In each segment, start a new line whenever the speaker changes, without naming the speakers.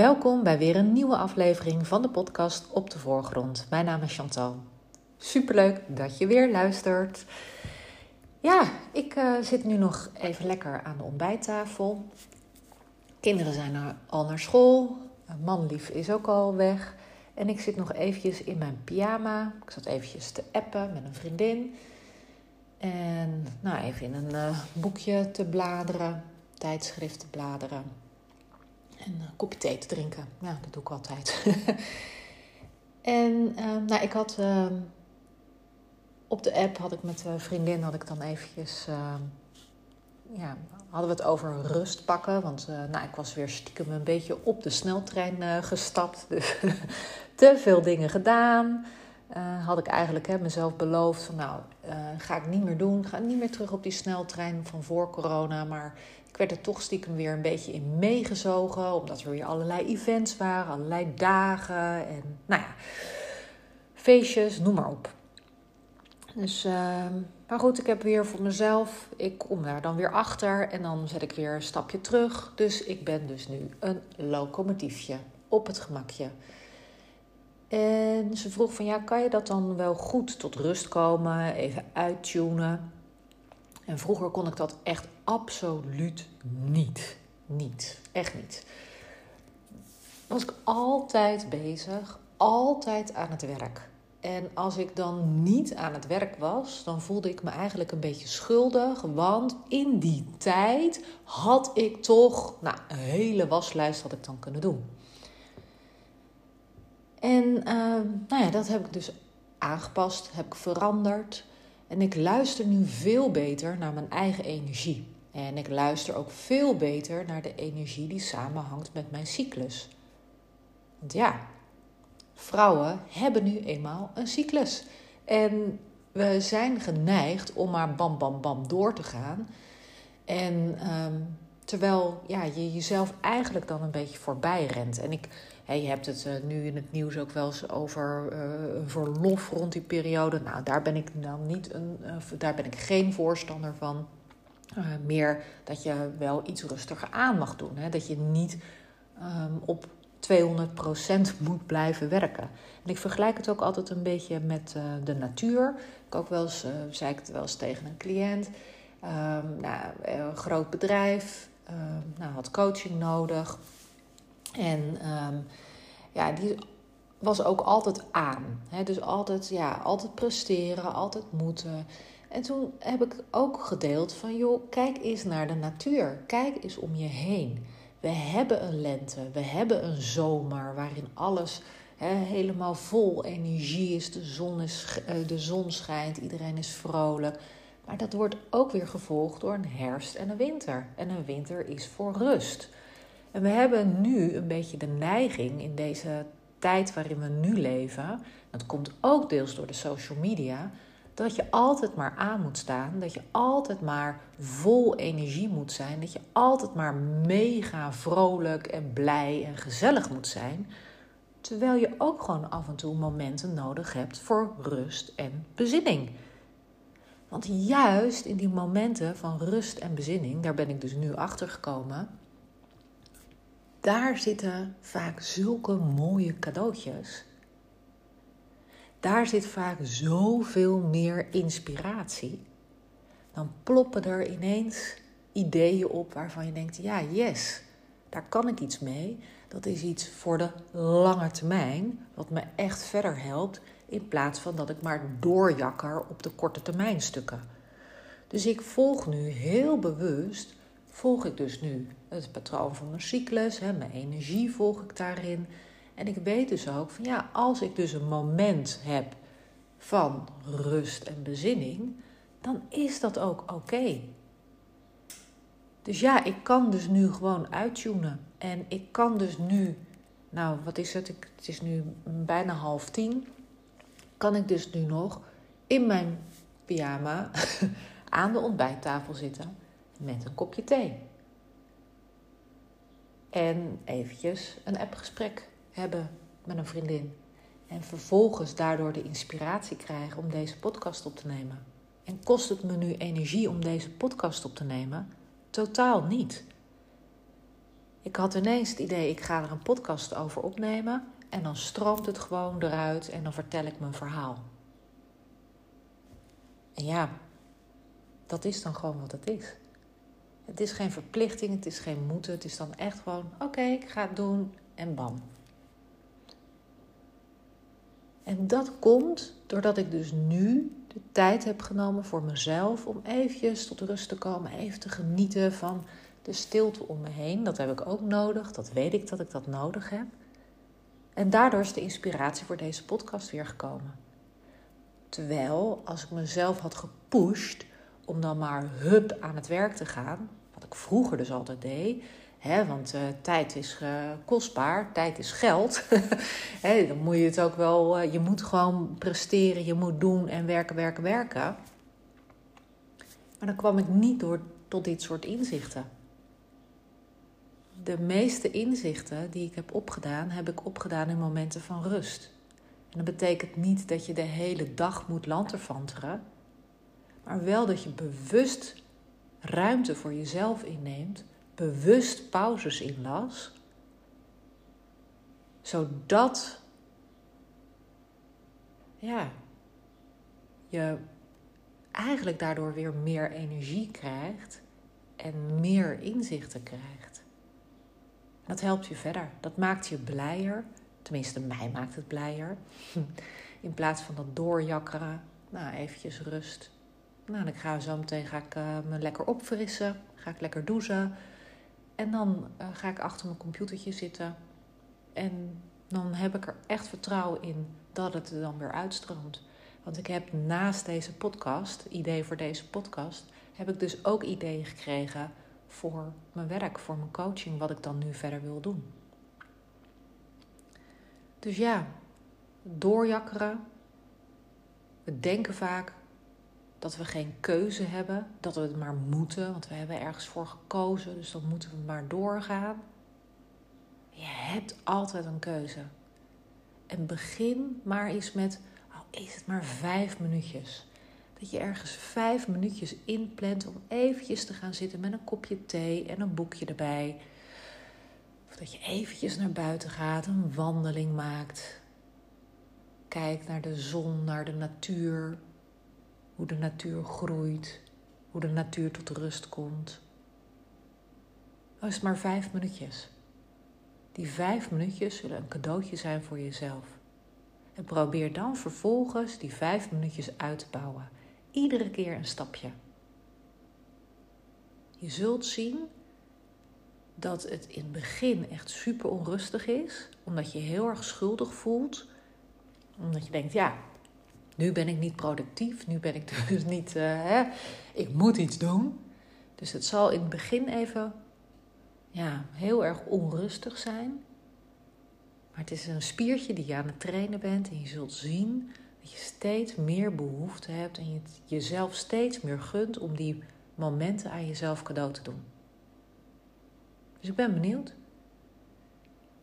Welkom bij weer een nieuwe aflevering van de podcast Op de Voorgrond. Mijn naam is Chantal. Superleuk dat je weer luistert. Ja, ik uh, zit nu nog even lekker aan de ontbijttafel. Kinderen zijn al naar school. Manlief is ook al weg. En ik zit nog eventjes in mijn pyjama. Ik zat eventjes te appen met een vriendin. En nou, even in een uh, boekje te bladeren, tijdschrift te bladeren. En een kopje thee te drinken. Ja, dat doe ik altijd. en uh, nou, ik had uh, op de app had ik met een vriendin had ik dan eventjes ehm, ja, hadden we het over rust pakken. Want uh, nou, ik was weer stiekem een beetje op de sneltrein uh, gestapt. Dus te veel dingen gedaan. Had ik eigenlijk hè, mezelf beloofd van nou, ga ik niet meer doen. Ga niet meer terug op die sneltrein van voor corona. Maar werd er toch stiekem weer een beetje in meegezogen. Omdat er weer allerlei events waren, allerlei dagen en nou ja, feestjes, noem maar op. Dus, uh, maar goed, ik heb weer voor mezelf. Ik kom daar dan weer achter en dan zet ik weer een stapje terug. Dus ik ben dus nu een locomotiefje op het gemakje. En ze vroeg van ja, kan je dat dan wel goed tot rust komen, even uittunen? En vroeger kon ik dat echt absoluut niet. Niet, echt niet. Was ik altijd bezig, altijd aan het werk. En als ik dan niet aan het werk was, dan voelde ik me eigenlijk een beetje schuldig. Want in die tijd had ik toch nou, een hele waslijst had ik dan kunnen doen. En uh, nou ja, dat heb ik dus aangepast, heb ik veranderd. En ik luister nu veel beter naar mijn eigen energie. En ik luister ook veel beter naar de energie die samenhangt met mijn cyclus. Want ja, vrouwen hebben nu eenmaal een cyclus. En we zijn geneigd om maar bam, bam, bam door te gaan. En um, terwijl ja, je jezelf eigenlijk dan een beetje voorbij rent. En ik, hè, je hebt het uh, nu in het nieuws ook wel eens over uh, verlof rond die periode. Nou, daar ben ik dan niet een, uh, daar ben ik geen voorstander van. Meer dat je wel iets rustiger aan mag doen. Hè? Dat je niet um, op 200% moet blijven werken. En ik vergelijk het ook altijd een beetje met uh, de natuur. Ik ook wel eens, uh, zei ik het wel eens tegen een cliënt. Um, nou, een groot bedrijf, um, nou, had coaching nodig. En ja, die was ook altijd aan. Hè? Dus altijd, ja, altijd presteren, altijd moeten. En toen heb ik ook gedeeld van, joh, kijk eens naar de natuur. Kijk eens om je heen. We hebben een lente, we hebben een zomer waarin alles helemaal vol energie is. De zon, is, de zon schijnt, iedereen is vrolijk. Maar dat wordt ook weer gevolgd door een herfst en een winter. En een winter is voor rust. En we hebben nu een beetje de neiging in deze tijd waarin we nu leven. Dat komt ook deels door de social media dat je altijd maar aan moet staan, dat je altijd maar vol energie moet zijn, dat je altijd maar mega vrolijk en blij en gezellig moet zijn, terwijl je ook gewoon af en toe momenten nodig hebt voor rust en bezinning. Want juist in die momenten van rust en bezinning, daar ben ik dus nu achter gekomen, daar zitten vaak zulke mooie cadeautjes daar zit vaak zoveel meer inspiratie. Dan ploppen er ineens ideeën op waarvan je denkt: ja, yes, daar kan ik iets mee. Dat is iets voor de lange termijn, wat me echt verder helpt, in plaats van dat ik maar doorjakker op de korte termijn stukken. Dus ik volg nu heel bewust, volg ik dus nu het patroon van mijn cyclus, hè, mijn energie volg ik daarin. En ik weet dus ook van ja, als ik dus een moment heb van rust en bezinning, dan is dat ook oké. Dus ja, ik kan dus nu gewoon uittunen. En ik kan dus nu, nou wat is het? Ik, het is nu bijna half tien. Kan ik dus nu nog in mijn pyjama aan de ontbijttafel zitten met een kopje thee. En eventjes een appgesprek hebben met een vriendin. En vervolgens daardoor de inspiratie krijgen om deze podcast op te nemen. En kost het me nu energie om deze podcast op te nemen? Totaal niet. Ik had ineens het idee, ik ga er een podcast over opnemen en dan stroomt het gewoon eruit en dan vertel ik mijn verhaal. En ja, dat is dan gewoon wat het is. Het is geen verplichting, het is geen moeten. Het is dan echt gewoon: oké, ik ga het doen en bam. En dat komt doordat ik dus nu de tijd heb genomen voor mezelf om eventjes tot rust te komen, even te genieten van de stilte om me heen. Dat heb ik ook nodig, dat weet ik dat ik dat nodig heb. En daardoor is de inspiratie voor deze podcast weer gekomen. Terwijl als ik mezelf had gepusht om dan maar hup aan het werk te gaan, wat ik vroeger dus altijd deed, want uh, tijd is uh, kostbaar, tijd is geld. dan moet je het ook wel, uh, je moet gewoon presteren, je moet doen en werken, werken, werken. Maar dan kwam ik niet door tot dit soort inzichten. De meeste inzichten die ik heb opgedaan, heb ik opgedaan in momenten van rust. En dat betekent niet dat je de hele dag moet lanterfanteren, maar wel dat je bewust ruimte voor jezelf inneemt, bewust pauzes inlas, zodat ja, je eigenlijk daardoor weer meer energie krijgt en meer inzichten krijgt. Dat helpt je verder. Dat maakt je blijer. Tenminste, mij maakt het blijer. In plaats van dat doorjakkeren. Nou, eventjes rust. Nou, dan ga zo meteen ga ik uh, me lekker opfrissen. Ga ik lekker douchen. En dan uh, ga ik achter mijn computertje zitten. En dan heb ik er echt vertrouwen in dat het er dan weer uitstroomt. Want ik heb naast deze podcast, idee voor deze podcast, heb ik dus ook ideeën gekregen voor mijn werk, voor mijn coaching, wat ik dan nu verder wil doen. Dus ja, doorjakkeren. We denken vaak dat we geen keuze hebben, dat we het maar moeten, want we hebben ergens voor gekozen, dus dan moeten we maar doorgaan. Je hebt altijd een keuze. En begin maar eens met, al is het maar vijf minuutjes. Dat je ergens vijf minuutjes inplant om eventjes te gaan zitten met een kopje thee en een boekje erbij. Of dat je eventjes naar buiten gaat, een wandeling maakt. Kijk naar de zon, naar de natuur. Hoe de natuur groeit, hoe de natuur tot rust komt. Al is het maar vijf minuutjes. Die vijf minuutjes zullen een cadeautje zijn voor jezelf. En probeer dan vervolgens die vijf minuutjes uit te bouwen. Iedere keer een stapje. Je zult zien dat het in het begin echt super onrustig is, omdat je heel erg schuldig voelt. Omdat je denkt, ja, nu ben ik niet productief, nu ben ik dus niet, uh, hè, ik moet iets doen. Dus het zal in het begin even ja, heel erg onrustig zijn. Maar het is een spiertje die je aan het trainen bent en je zult zien dat je steeds meer behoefte hebt en je jezelf steeds meer gunt om die momenten aan jezelf cadeau te doen. Dus ik ben benieuwd.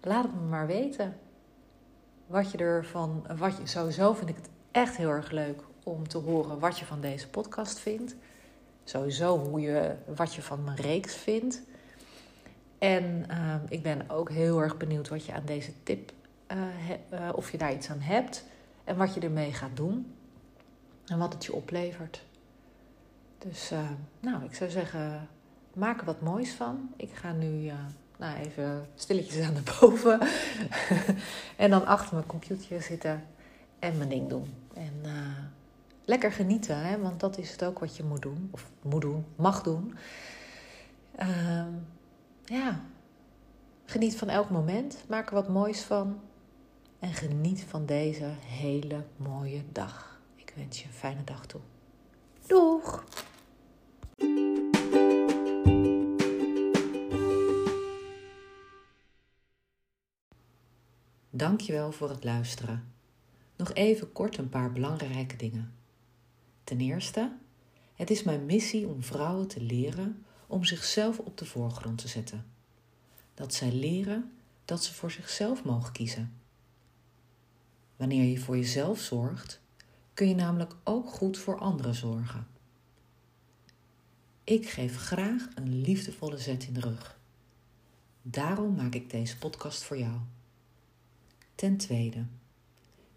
Laat het me maar weten. Wat je ervan. Wat je, sowieso vind ik het echt heel erg leuk om te horen wat je van deze podcast vindt. Sowieso hoe je, wat je van mijn reeks vindt. En uh, ik ben ook heel erg benieuwd wat je aan deze tip, uh, of je daar iets aan hebt. En wat je ermee gaat doen. En wat het je oplevert. Dus eh, nou, ik zou zeggen, maak er wat moois van. Ik ga nu nou, even stilletjes aan de boven. en dan achter mijn computer zitten en mijn ding doen. En uh, lekker genieten, hè? want dat is het ook wat je moet doen. Of moet doen, mag doen. Uh, ja, geniet van elk moment. Maak er wat moois van. En geniet van deze hele mooie dag. Ik wens je een fijne dag toe. Doeg! Dankjewel voor het luisteren. Nog even kort een paar belangrijke dingen. Ten eerste, het is mijn missie om vrouwen te leren om zichzelf op de voorgrond te zetten. Dat zij leren dat ze voor zichzelf mogen kiezen. Wanneer je voor jezelf zorgt, kun je namelijk ook goed voor anderen zorgen. Ik geef graag een liefdevolle zet in de rug. Daarom maak ik deze podcast voor jou. Ten tweede,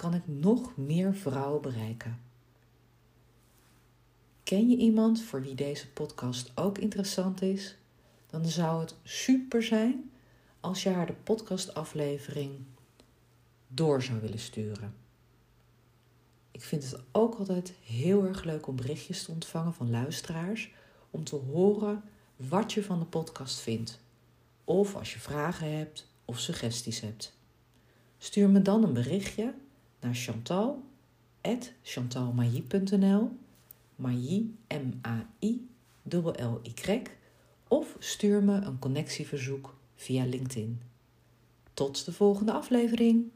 kan ik nog meer vrouwen bereiken. Ken je iemand voor wie deze podcast ook interessant is? Dan zou het super zijn als je haar de podcastaflevering door zou willen sturen. Ik vind het ook altijd heel erg leuk om berichtjes te ontvangen van luisteraars om te horen wat je van de podcast vindt. Of als je vragen hebt of suggesties hebt. Stuur me dan een berichtje naar Chantal chantalmailly.nl Mailly, M-A-I, L-Y, of stuur me een connectieverzoek via LinkedIn. Tot de volgende aflevering.